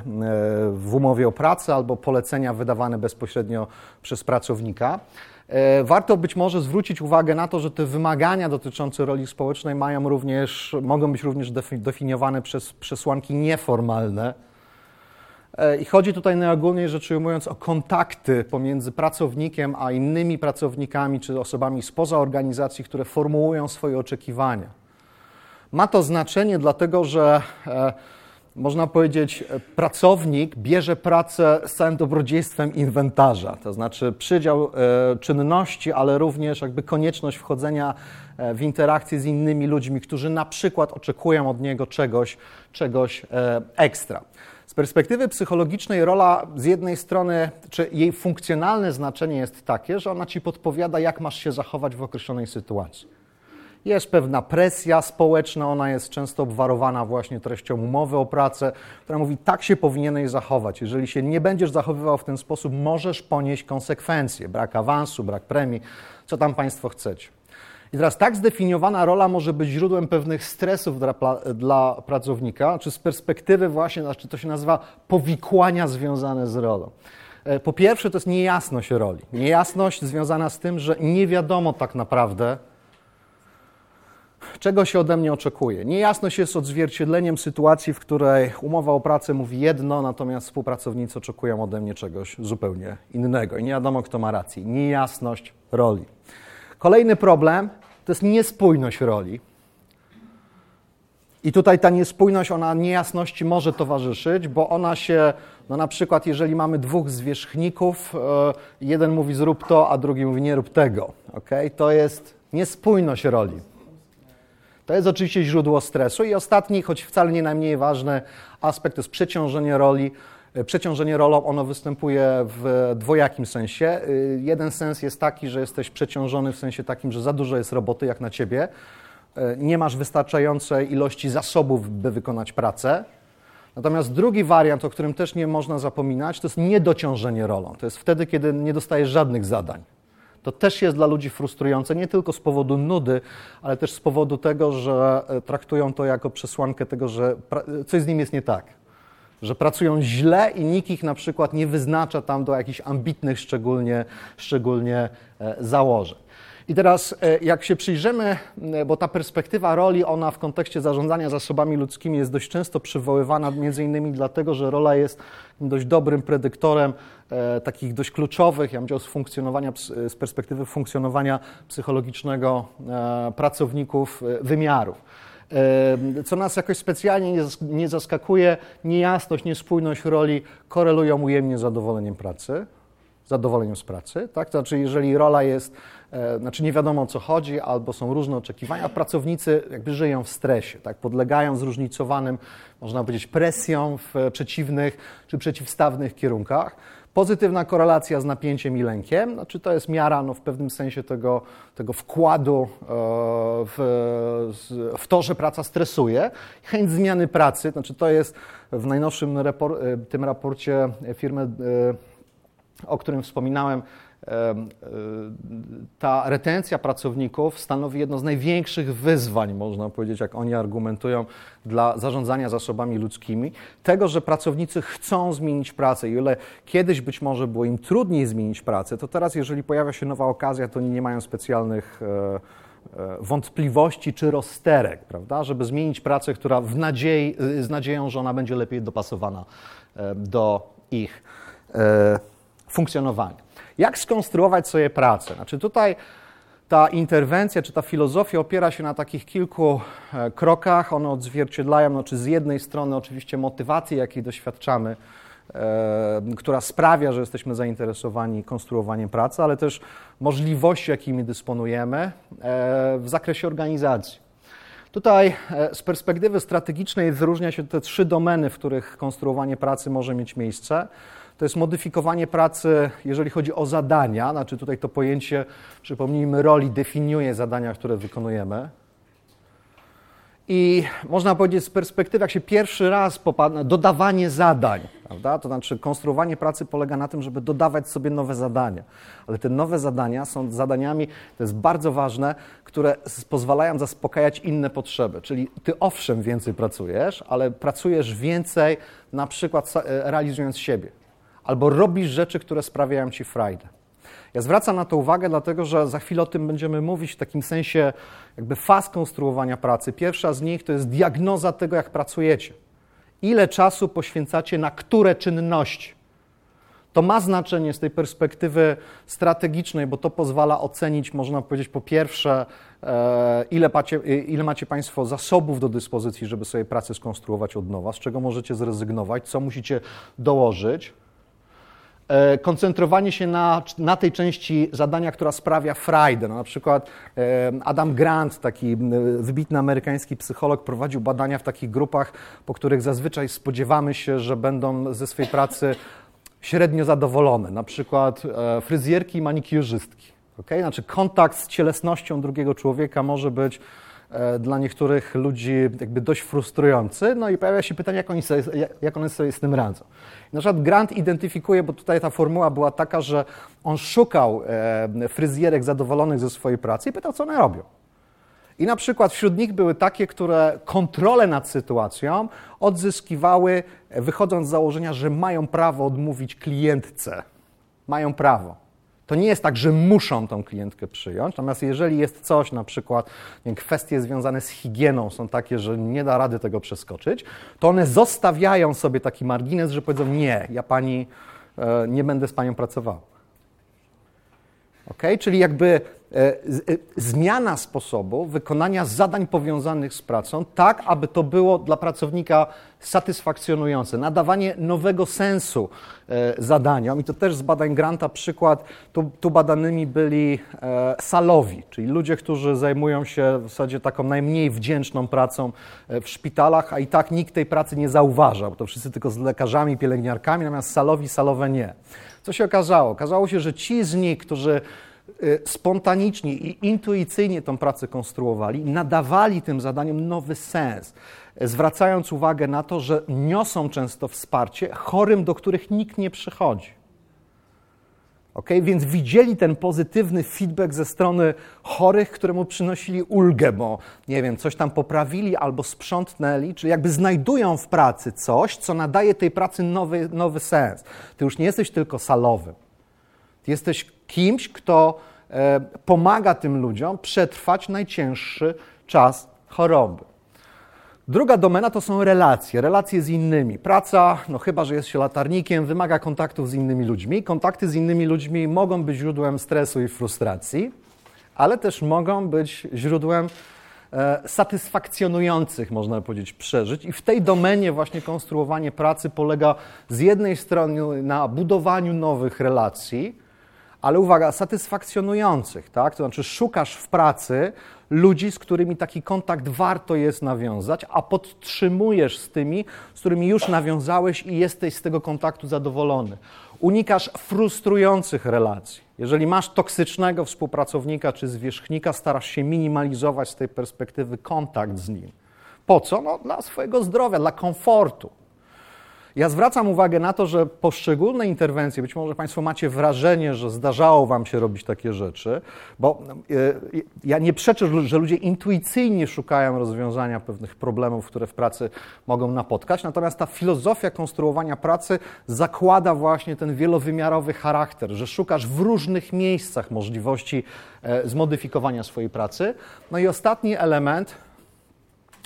w umowie o pracę albo polecenia wydawane bezpośrednio przez pracownika. E, warto być może zwrócić uwagę na to, że te wymagania dotyczące roli społecznej mają również, mogą być również definiowane przez przesłanki nieformalne. E, I chodzi tutaj najogólniej rzecz ujmując o kontakty pomiędzy pracownikiem a innymi pracownikami czy osobami spoza organizacji, które formułują swoje oczekiwania. Ma to znaczenie dlatego, że e, można powiedzieć, pracownik bierze pracę z całym dobrodziejstwem inwentarza, to znaczy przydział e, czynności, ale również jakby konieczność wchodzenia e, w interakcję z innymi ludźmi, którzy na przykład oczekują od niego czegoś, czegoś e, ekstra. Z perspektywy psychologicznej rola z jednej strony, czy jej funkcjonalne znaczenie jest takie, że ona ci podpowiada, jak masz się zachować w określonej sytuacji. Jest pewna presja społeczna, ona jest często obwarowana właśnie treścią umowy o pracę, która mówi, tak się powinieneś zachować. Jeżeli się nie będziesz zachowywał w ten sposób, możesz ponieść konsekwencje, brak awansu, brak premii, co tam Państwo chcecie. I teraz tak zdefiniowana rola może być źródłem pewnych stresów dla, dla pracownika, czy z perspektywy właśnie, znaczy to się nazywa powikłania związane z rolą. E, po pierwsze, to jest niejasność roli. Niejasność związana z tym, że nie wiadomo tak naprawdę, czego się ode mnie oczekuje. Niejasność jest odzwierciedleniem sytuacji, w której umowa o pracę mówi jedno, natomiast współpracownicy oczekują ode mnie czegoś zupełnie innego i nie wiadomo, kto ma rację. Niejasność roli. Kolejny problem to jest niespójność roli. I tutaj ta niespójność, ona niejasności może towarzyszyć, bo ona się, no na przykład, jeżeli mamy dwóch zwierzchników, e, jeden mówi zrób to, a drugi mówi nie rób tego. Okay? To jest niespójność roli. To jest oczywiście źródło stresu. I ostatni, choć wcale nie najmniej ważny aspekt, to jest przeciążenie roli. E, przeciążenie rolą ono występuje w dwojakim sensie. E, jeden sens jest taki, że jesteś przeciążony w sensie takim, że za dużo jest roboty jak na ciebie. E, nie masz wystarczającej ilości zasobów, by wykonać pracę. Natomiast drugi wariant, o którym też nie można zapominać, to jest niedociążenie rolą. To jest wtedy, kiedy nie dostajesz żadnych zadań to też jest dla ludzi frustrujące, nie tylko z powodu nudy, ale też z powodu tego, że e, traktują to jako przesłankę tego, że coś z nim jest nie tak. Że pracują źle i nikt ich na przykład nie wyznacza tam do jakichś ambitnych szczególnie, szczególnie e, założeń. I teraz, e, jak się przyjrzymy, e, bo ta perspektywa roli, ona w kontekście zarządzania zasobami ludzkimi jest dość często przywoływana, między innymi dlatego, że rola jest dość dobrym predyktorem e, takich dość kluczowych, ja bym powiedział, z funkcjonowania, z perspektywy funkcjonowania psychologicznego e, pracowników e, wymiarów. E, co nas jakoś specjalnie nie, zaskakuje, niejasność, niespójność roli korelują ujemnie z zadowoleniem pracy zadowoleniem z pracy. Tak? To znaczy, jeżeli rola jest, e, znaczy nie wiadomo o co chodzi, albo są różne oczekiwania, pracownicy jakby żyją w stresie, tak? podlegają zróżnicowanym, można powiedzieć, presjom w przeciwnych czy przeciwstawnych kierunkach. Pozytywna korelacja z napięciem i lękiem, znaczy to jest miara no, w pewnym sensie tego, tego wkładu e, w, w to, że praca stresuje. Chęć zmiany pracy, znaczy to jest w najnowszym e, tym raporcie firmy e, o którym wspominałem, ta retencja pracowników stanowi jedno z największych wyzwań, można powiedzieć, jak oni argumentują, dla zarządzania zasobami ludzkimi. Tego, że pracownicy chcą zmienić pracę i ile kiedyś być może było im trudniej zmienić pracę, to teraz, jeżeli pojawia się nowa okazja, to oni nie mają specjalnych e, e, wątpliwości czy rozterek, prawda, żeby zmienić pracę, która w nadziei, z nadzieją, że ona będzie lepiej dopasowana e, do ich funkcjonowania. Jak skonstruować sobie pracę? Znaczy tutaj ta interwencja czy ta filozofia opiera się na takich kilku e, krokach. One odzwierciedlają, znaczy z jednej strony oczywiście motywacji, jakiej doświadczamy, e, która sprawia, że jesteśmy zainteresowani konstruowaniem pracy, ale też możliwości, jakimi dysponujemy e, w zakresie organizacji. Tutaj e, z perspektywy strategicznej wyróżnia się te trzy domeny, w których konstruowanie pracy może mieć miejsce. To jest modyfikowanie pracy, jeżeli chodzi o zadania, znaczy tutaj to pojęcie, przypomnijmy, roli definiuje zadania, które wykonujemy. I można powiedzieć z perspektywy, jak się pierwszy raz popadł, dodawanie zadań, prawda? To znaczy konstruowanie pracy polega na tym, żeby dodawać sobie nowe zadania. Ale te nowe zadania są zadaniami, to jest bardzo ważne, które pozwalają zaspokajać inne potrzeby. Czyli ty owszem więcej pracujesz, ale pracujesz więcej na przykład e, realizując siebie albo robisz rzeczy, które sprawiają ci frajdę. Ja zwracam na to uwagę, dlatego że za chwilę o tym będziemy mówić w takim sensie jakby faz konstruowania pracy. Pierwsza z nich to jest diagnoza tego, jak pracujecie. Ile czasu poświęcacie na które czynności? To ma znaczenie z tej perspektywy strategicznej, bo to pozwala ocenić, można powiedzieć, po pierwsze, e, ile macie, ile macie Państwo zasobów do dyspozycji, żeby sobie pracę skonstruować od nowa, z czego możecie zrezygnować, co musicie dołożyć. E, koncentrowanie się na, na tej części zadania, która sprawia frajdę. No, na przykład e, Adam Grant, taki wybitny amerykański psycholog, prowadził badania w takich grupach, po których zazwyczaj spodziewamy się, że będą ze swojej pracy średnio zadowolone. Na przykład e, fryzjerki i manikiurzystki. Okay? Znaczy kontakt z cielesnością drugiego człowieka może być dla niektórych ludzi jakby dość frustrujący. No i pojawia się pytanie, jak, oni sobie, jak one sobie z tym radzą. Na przykład Grant identyfikuje, bo tutaj ta formuła była taka, że on szukał e, fryzjerek zadowolonych ze swojej pracy i pytał, co one robią. I na przykład wśród nich były takie, które kontrolę nad sytuacją odzyskiwały, wychodząc z założenia, że mają prawo odmówić klientce. Mają prawo. To nie jest tak, że muszą tą klientkę przyjąć, natomiast jeżeli jest coś, na przykład kwestie związane z higieną są takie, że nie da rady tego przeskoczyć, to one zostawiają sobie taki margines, że powiedzą nie, ja pani e, nie będę z panią pracował. Okay? Czyli jakby E, e, zmiana sposobu wykonania zadań powiązanych z pracą, tak aby to było dla pracownika satysfakcjonujące, nadawanie nowego sensu e, zadaniom. I to też z badań Granta przykład, tu, tu badanymi byli salowi, czyli ludzie, którzy zajmują się w zasadzie taką najmniej wdzięczną pracą w szpitalach, a i tak nikt tej pracy nie zauważał, bo to wszyscy tylko z lekarzami, pielęgniarkami, natomiast salowi, salowe nie. Co się okazało? Okazało się, że ci z nich, którzy Y, spontanicznie i intuicyjnie tą pracę konstruowali, nadawali tym zadaniom nowy sens, zwracając uwagę na to, że niosą często wsparcie chorym, do których nikt nie przychodzi. Okay? Więc widzieli ten pozytywny feedback ze strony chorych, któremu przynosili ulgę, bo nie wiem, coś tam poprawili albo sprzątnęli, czy jakby znajdują w pracy coś, co nadaje tej pracy nowy, nowy sens. Ty już nie jesteś tylko salowym. Ty jesteś kimś, kto e, pomaga tym ludziom przetrwać najcięższy czas choroby. Druga domena to są relacje, relacje z innymi. Praca, no chyba, że jest się latarnikiem, wymaga kontaktów z innymi ludźmi. Kontakty z innymi ludźmi mogą być źródłem stresu i frustracji, ale też mogą być źródłem e, satysfakcjonujących, można powiedzieć, przeżyć. I w tej domenie właśnie konstruowanie pracy polega z jednej strony na budowaniu nowych relacji, ale uwaga, satysfakcjonujących, tak? To znaczy szukasz w pracy ludzi, z którymi taki kontakt warto jest nawiązać, a podtrzymujesz z tymi, z którymi już nawiązałeś i jesteś z tego kontaktu zadowolony. Unikasz frustrujących relacji. Jeżeli masz toksycznego współpracownika czy zwierzchnika, starasz się minimalizować z tej perspektywy kontakt z nim. Po co? No, dla swojego zdrowia, dla komfortu. Ja zwracam uwagę na to, że poszczególne interwencje, być może Państwo macie wrażenie, że zdarzało Wam się robić takie rzeczy, bo e, ja nie przeczę, że ludzie intuicyjnie szukają rozwiązania pewnych problemów, które w pracy mogą napotkać, natomiast ta filozofia konstruowania pracy zakłada właśnie ten wielowymiarowy charakter, że szukasz w różnych miejscach możliwości e, zmodyfikowania swojej pracy. No i ostatni element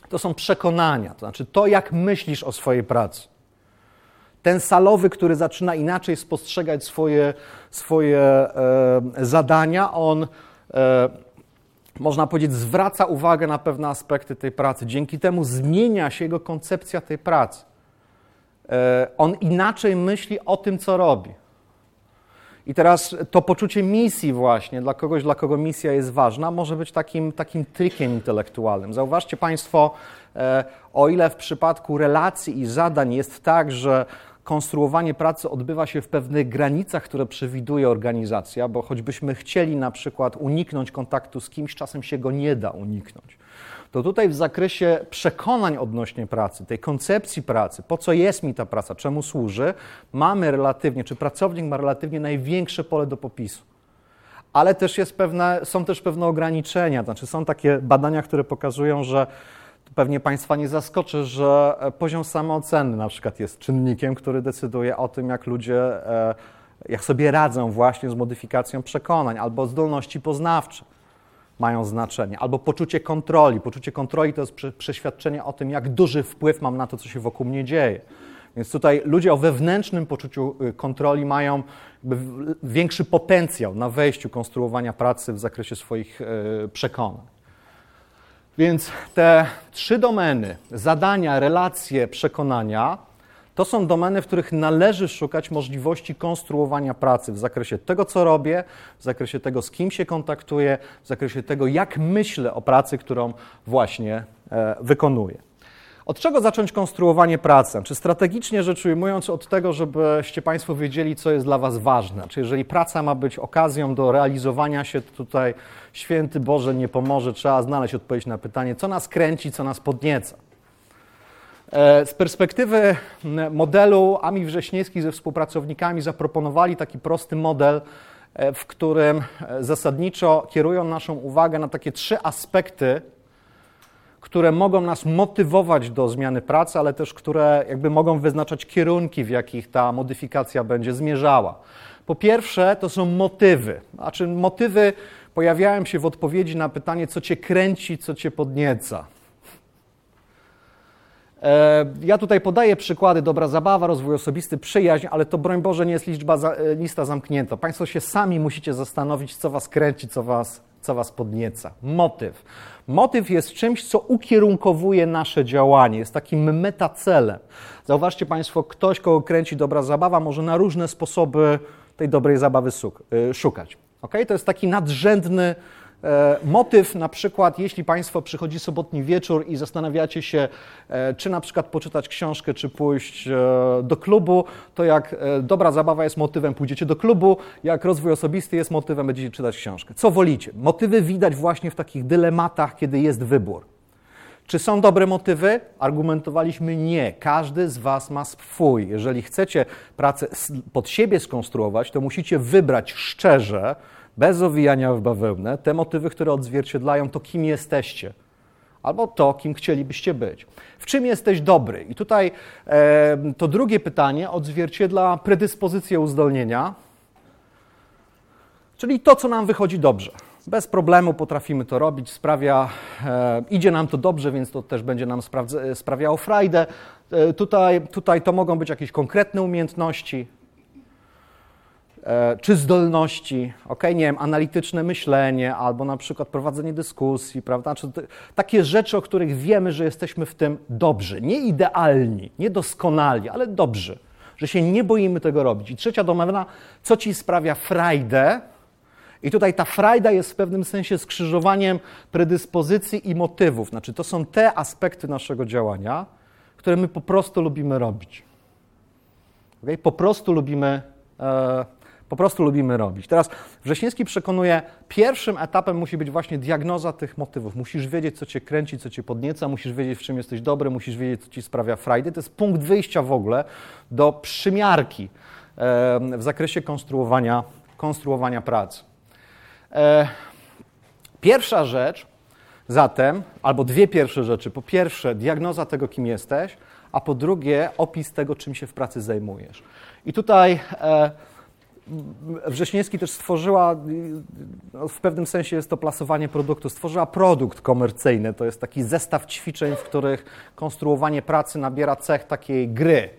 to są przekonania, to znaczy to, jak myślisz o swojej pracy. Ten salowy, który zaczyna inaczej spostrzegać swoje, swoje e, zadania, on, e, można powiedzieć, zwraca uwagę na pewne aspekty tej pracy. Dzięki temu zmienia się jego koncepcja tej pracy. E, on inaczej myśli o tym, co robi. I teraz to poczucie misji właśnie dla kogoś, dla kogo misja jest ważna, może być takim, takim trikiem intelektualnym. Zauważcie Państwo, e, o ile w przypadku relacji i zadań jest tak, że konstruowanie pracy odbywa się w pewnych granicach, które przewiduje organizacja, bo choćbyśmy chcieli na przykład uniknąć kontaktu z kimś, czasem się go nie da uniknąć. To tutaj w zakresie przekonań odnośnie pracy, tej koncepcji pracy, po co jest mi ta praca, czemu służy, mamy relatywnie, czy pracownik ma relatywnie największe pole do popisu. Ale też jest pewne, są też pewne ograniczenia. Znaczy są takie badania, które pokazują, że pewnie Państwa nie zaskoczy, że e, poziom samooceny na przykład jest czynnikiem, który decyduje o tym, jak ludzie, e, jak sobie radzą właśnie z modyfikacją przekonań albo zdolności poznawcze mają znaczenie, albo poczucie kontroli. Poczucie kontroli to jest przeświadczenie o tym, jak duży wpływ mam na to, co się wokół mnie dzieje. Więc tutaj ludzie o wewnętrznym poczuciu y, kontroli mają większy potencjał na wejściu konstruowania pracy w zakresie swoich y, przekonań. Więc te trzy domeny zadania, relacje, przekonania to są domeny, w których należy szukać możliwości konstruowania pracy w zakresie tego, co robię, w zakresie tego, z kim się kontaktuję, w zakresie tego, jak myślę o pracy, którą właśnie e, wykonuję. Od czego zacząć konstruowanie pracy? Czy strategicznie rzecz ujmując, od tego, żebyście Państwo wiedzieli, co jest dla Was ważne. Czy jeżeli praca ma być okazją do realizowania się, to tutaj święty Boże nie pomoże, trzeba znaleźć odpowiedź na pytanie, co nas kręci, co nas podnieca. E, z perspektywy modelu Ami Wrześniewski ze współpracownikami zaproponowali taki prosty model, e, w którym e, zasadniczo kierują naszą uwagę na takie trzy aspekty, które mogą nas motywować do zmiany pracy, ale też które jakby mogą wyznaczać kierunki, w jakich ta modyfikacja będzie zmierzała. Po pierwsze, to są motywy. Znaczy, motywy pojawiają się w odpowiedzi na pytanie, co cię kręci, co cię podnieca. E, ja tutaj podaję przykłady dobra zabawa, rozwój osobisty, przyjaźń, ale to broń Boże nie jest liczba, e, lista zamknięta. Państwo się sami musicie zastanowić, co was kręci, co was, co was podnieca. Motyw. Motyw jest czymś, co ukierunkowuje nasze działanie, jest takim metacelem. Zauważcie Państwo, ktoś, kogo kręci dobra zabawa, może na różne sposoby tej dobrej zabawy e, szukać. Okay? To jest taki nadrzędny motyw na przykład, jeśli Państwo przychodzi sobotni wieczór i zastanawiacie się, e, czy na przykład poczytać książkę, czy pójść e, do klubu, to jak dobra zabawa jest motywem, pójdziecie do klubu, jak rozwój osobisty jest motywem, będziecie czytać książkę. Co wolicie? Motywy widać właśnie w takich dylematach, kiedy jest wybór. Czy są dobre motywy? Argumentowaliśmy nie. Każdy z Was ma swój. Jeżeli chcecie pracę pod siebie skonstruować, to musicie wybrać szczerze, bez owijania w bawełnę, te motywy, które odzwierciedlają to, kim jesteście, albo to, kim chcielibyście być. W czym jesteś dobry? I tutaj e, to drugie pytanie odzwierciedla predyspozycję uzdolnienia. Czyli to, co nam wychodzi dobrze. Bez problemu potrafimy to robić, sprawia, e, idzie nam to dobrze, więc to też będzie nam sprawdza, sprawiało frajdę. E, tutaj, tutaj to mogą być jakieś konkretne umiejętności, e, czy zdolności, ok, nie wiem, analityczne myślenie, albo na przykład prowadzenie dyskusji, prawda? Czy takie rzeczy, o których wiemy, że jesteśmy w tym dobrzy, nie idealni, nie doskonali, ale dobrzy, że się nie boimy tego robić. I trzecia domena, co ci sprawia frajdę, i tutaj ta frajda jest w pewnym sensie skrzyżowaniem predyspozycji i motywów. Znaczy, to są te aspekty naszego działania, które my po prostu lubimy robić. Okay? Po prostu lubimy. E, po prostu lubimy robić. Teraz Wrześniewski przekonuje, pierwszym etapem musi być właśnie diagnoza tych motywów. Musisz wiedzieć, co cię kręci, co cię podnieca, musisz wiedzieć, w czym jesteś dobry, musisz wiedzieć, co ci sprawia frajdę. To jest punkt wyjścia w ogóle do przymiarki w zakresie konstruowania, konstruowania pracy. E, pierwsza rzecz zatem, albo dwie pierwsze rzeczy. Po pierwsze, diagnoza tego, kim jesteś, a po drugie, opis tego, czym się w pracy zajmujesz. I tutaj e, Wrześniewski też stworzyła, no, w pewnym sensie jest to plasowanie produktu, stworzyła produkt komercyjny. To jest taki zestaw ćwiczeń, w których konstruowanie pracy nabiera cech takiej gry.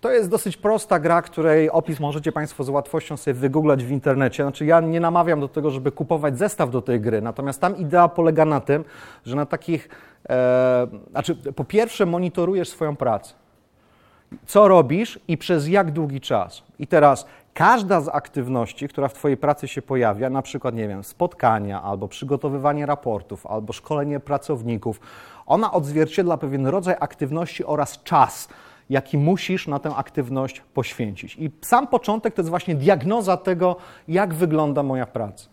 To jest dosyć prosta gra, której opis możecie Państwo z łatwością sobie wygooglać w internecie. Znaczy, ja nie namawiam do tego, żeby kupować zestaw do tej gry, natomiast tam idea polega na tym, że na takich. E, znaczy, po pierwsze, monitorujesz swoją pracę. Co robisz i przez jak długi czas. I teraz każda z aktywności, która w Twojej pracy się pojawia, na przykład, nie wiem, spotkania, albo przygotowywanie raportów, albo szkolenie pracowników, ona odzwierciedla pewien rodzaj aktywności oraz czas jaki musisz na tę aktywność poświęcić. I sam początek to jest właśnie diagnoza tego, jak wygląda moja praca.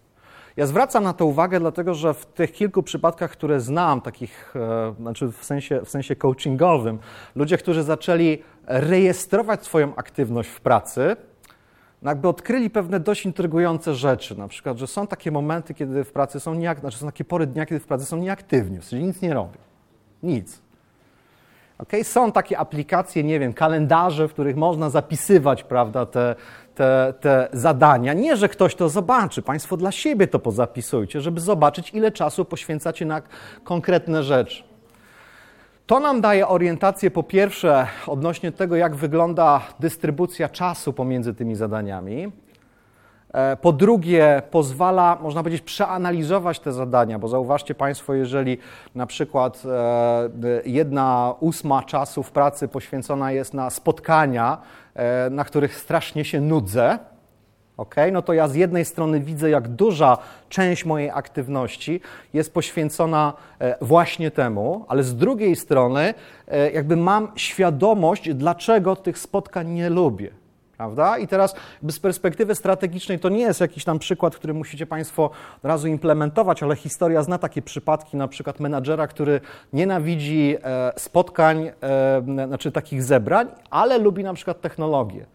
Ja zwracam na to uwagę, dlatego że w tych kilku przypadkach, które znam, takich, e, znaczy w sensie, w sensie coachingowym, ludzie, którzy zaczęli rejestrować swoją aktywność w pracy, no jakby odkryli pewne dość intrygujące rzeczy. Na przykład, że są takie momenty, kiedy w pracy są nieaktywni, znaczy są takie pory dnia, kiedy w pracy są nieaktywni, w sensie nic nie robią. Nic. Okay? Są takie aplikacje, nie wiem, kalendarze, w których można zapisywać prawda, te, te, te zadania. Nie, że ktoś to zobaczy, Państwo dla siebie to pozapisujcie, żeby zobaczyć, ile czasu poświęcacie na konkretne rzeczy. To nam daje orientację po pierwsze odnośnie tego, jak wygląda dystrybucja czasu pomiędzy tymi zadaniami. E, po drugie, pozwala, można powiedzieć, przeanalizować te zadania, bo zauważcie Państwo, jeżeli na przykład e, jedna ósma czasu w pracy poświęcona jest na spotkania, e, na których strasznie się nudzę, Okay? No to ja z jednej strony widzę, jak duża część mojej aktywności jest poświęcona właśnie temu, ale z drugiej strony jakby mam świadomość, dlaczego tych spotkań nie lubię. Prawda? I teraz z perspektywy strategicznej to nie jest jakiś tam przykład, który musicie Państwo od razu implementować, ale historia zna takie przypadki, na przykład menadżera, który nienawidzi e, spotkań, e, znaczy takich zebrań, ale lubi na przykład technologię.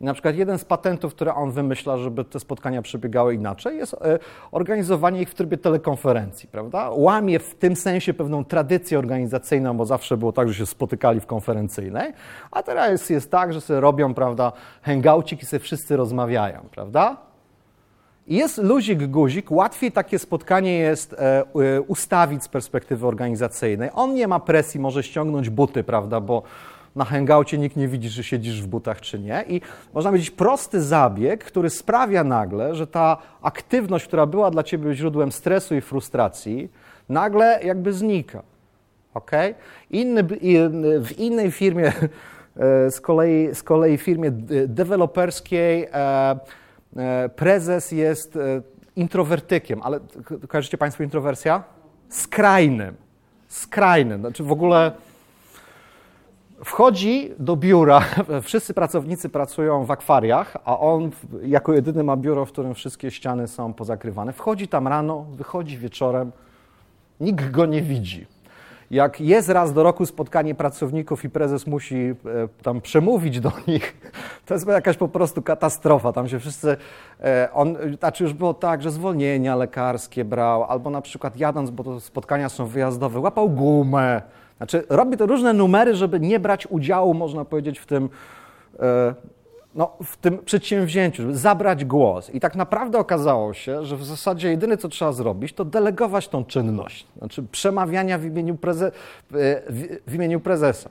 I na przykład jeden z patentów, które on wymyśla, żeby te spotkania przebiegały inaczej, jest e, organizowanie ich w trybie telekonferencji, prawda? Łamie w tym sensie pewną tradycję organizacyjną, bo zawsze było tak, że się spotykali w konferencyjnej, a teraz jest tak, że sobie robią, prawda, hangoucik i sobie wszyscy rozmawiają, prawda? Jest luzik, guzik, łatwiej takie spotkanie jest e, ustawić z perspektywy organizacyjnej. On nie ma presji, może ściągnąć buty, prawda, bo na hangoucie nikt nie widzi, że siedzisz w butach czy nie. I można powiedzieć prosty zabieg, który sprawia nagle, że ta aktywność, która była dla ciebie źródłem stresu i frustracji, nagle jakby znika. Okay? Inny, w innej firmie, e, z kolei, z kolei firmie deweloperskiej, e, e, prezes jest introwertykiem, ale kojarzycie Państwo introwersja? Skrajnym. Skrajnym. Znaczy w ogóle Wchodzi do biura, wszyscy pracownicy pracują w akwariach, a on jako jedyny ma biuro, w którym wszystkie ściany są pozakrywane. Wchodzi tam rano, wychodzi wieczorem, nikt go nie widzi. Jak jest raz do roku spotkanie pracowników i prezes musi e, tam przemówić do nich, to jest jakaś po prostu katastrofa. Tam się wszyscy, e, on, znaczy już było tak, że zwolnienia lekarskie brał, albo na przykład jadąc, bo to spotkania są wyjazdowe, łapał gumę, znaczy, robi to różne numery, żeby nie brać udziału, można powiedzieć, w tym, e, no, w tym przedsięwzięciu, żeby zabrać głos. I tak naprawdę okazało się, że w zasadzie jedyne, co trzeba zrobić, to delegować tą czynność, znaczy przemawiania w imieniu, preze, e, w imieniu prezesa.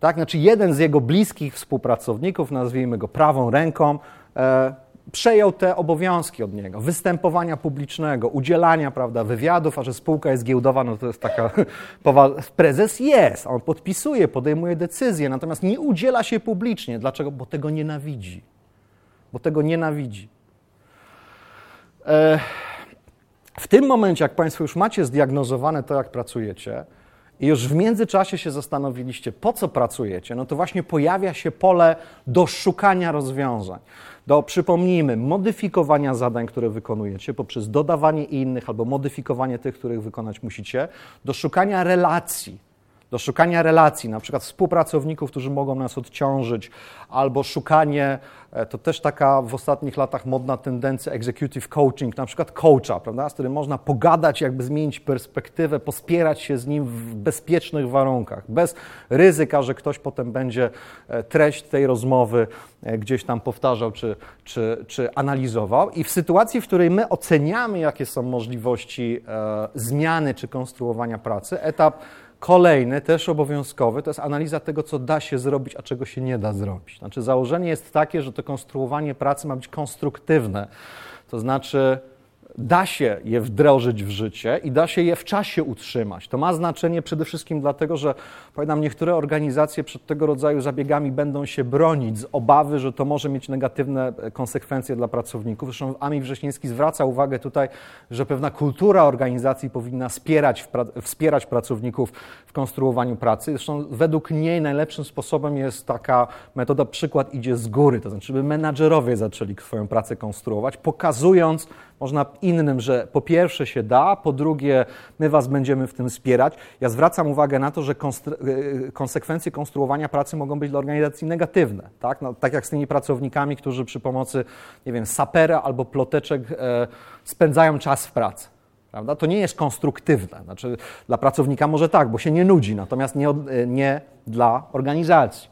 Tak? Znaczy jeden z jego bliskich współpracowników, nazwijmy go prawą ręką, e, przejął te obowiązki od niego, występowania publicznego, udzielania prawda, wywiadów, a że spółka jest giełdowa, no to jest taka prezes jest, on podpisuje, podejmuje decyzje, natomiast nie udziela się publicznie. Dlaczego? Bo tego nienawidzi. Bo tego nienawidzi. E, w tym momencie, jak Państwo już macie zdiagnozowane to, jak pracujecie, i już w międzyczasie się zastanowiliście, po co pracujecie, no to właśnie pojawia się pole do szukania rozwiązań do, przypomnijmy, modyfikowania zadań, które wykonujecie poprzez dodawanie innych albo modyfikowanie tych, których wykonać musicie, do szukania relacji, do szukania relacji, na przykład współpracowników, którzy mogą nas odciążyć, albo szukanie, e, to też taka w ostatnich latach modna tendencja executive coaching, na przykład coacha, prawda, z którym można pogadać, jakby zmienić perspektywę, pospierać się z nim w bezpiecznych warunkach, bez ryzyka, że ktoś potem będzie e, treść tej rozmowy e, gdzieś tam powtarzał czy, czy, czy analizował. I w sytuacji, w której my oceniamy, jakie są możliwości zmiany czy konstruowania pracy, etap Kolejny, też obowiązkowy, to jest analiza tego, co da się zrobić, a czego się nie da zrobić. Znaczy, założenie jest takie, że to konstruowanie pracy ma być konstruktywne. To znaczy, da się je wdrożyć w życie i da się je w czasie utrzymać. To ma znaczenie przede wszystkim dlatego, że powiadam, niektóre organizacje przed tego rodzaju zabiegami będą się bronić z obawy, że to może mieć negatywne e, konsekwencje dla pracowników. Zresztą Ami Wrześniewski zwraca uwagę tutaj, że pewna kultura organizacji powinna wspierać, wspierać pracowników w konstruowaniu pracy. Zresztą według niej najlepszym sposobem jest taka metoda przykład idzie z góry, to znaczy, żeby menadżerowie zaczęli swoją pracę konstruować, pokazując można innym, że po pierwsze się da, po drugie my was będziemy w tym wspierać. Ja zwracam uwagę na to, że e, konsekwencje konstruowania pracy mogą być dla organizacji negatywne. Tak, no, tak jak z tymi pracownikami, którzy przy pomocy, nie wiem, sapera albo ploteczek e, spędzają czas w pracy. Prawda? To nie jest konstruktywne. Znaczy, dla pracownika może tak, bo się nie nudzi, natomiast nie, e, nie dla organizacji.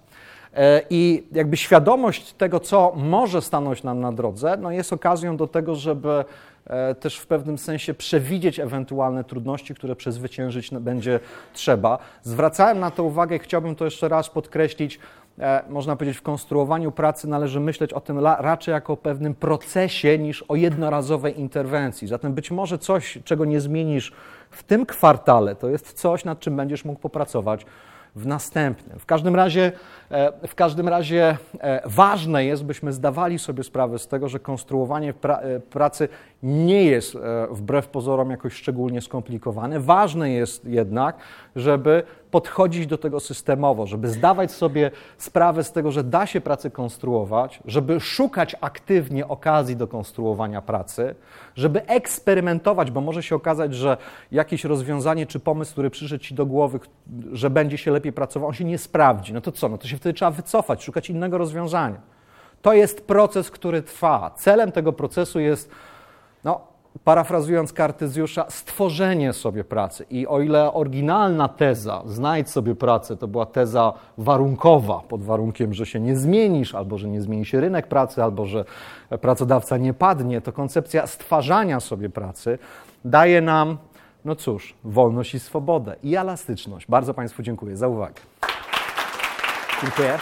E, I jakby świadomość tego, co może stanąć nam na drodze, no jest okazją do tego, żeby e, też w pewnym sensie przewidzieć ewentualne trudności, które przezwyciężyć będzie trzeba. Zwracałem na to uwagę i chciałbym to jeszcze raz podkreślić. E, można powiedzieć, w konstruowaniu pracy należy myśleć o tym raczej jako o pewnym procesie niż o jednorazowej interwencji. Zatem być może coś, czego nie zmienisz w tym kwartale, to jest coś, nad czym będziesz mógł popracować w następnym. W każdym razie, e, w każdym razie e, ważne jest, byśmy zdawali sobie sprawę z tego, że konstruowanie e, pracy nie jest wbrew pozorom jakoś szczególnie skomplikowane. Ważne jest jednak, żeby podchodzić do tego systemowo, żeby zdawać sobie sprawę z tego, że da się pracę konstruować, żeby szukać aktywnie okazji do konstruowania pracy, żeby eksperymentować, bo może się okazać, że jakieś rozwiązanie czy pomysł, który przyszedł Ci do głowy, że będzie się lepiej pracował, on się nie sprawdzi. No to co? No to się wtedy trzeba wycofać, szukać innego rozwiązania. To jest proces, który trwa. Celem tego procesu jest parafrazując Kartezjusza, stworzenie sobie pracy. I o ile oryginalna teza, znajdź sobie pracę, to była teza warunkowa, pod warunkiem, że się nie zmienisz, albo że nie zmieni się rynek pracy, albo że pracodawca nie padnie, to koncepcja stwarzania sobie pracy daje nam, no cóż, wolność i swobodę i elastyczność. Bardzo Państwu dziękuję za uwagę. Dziękuję.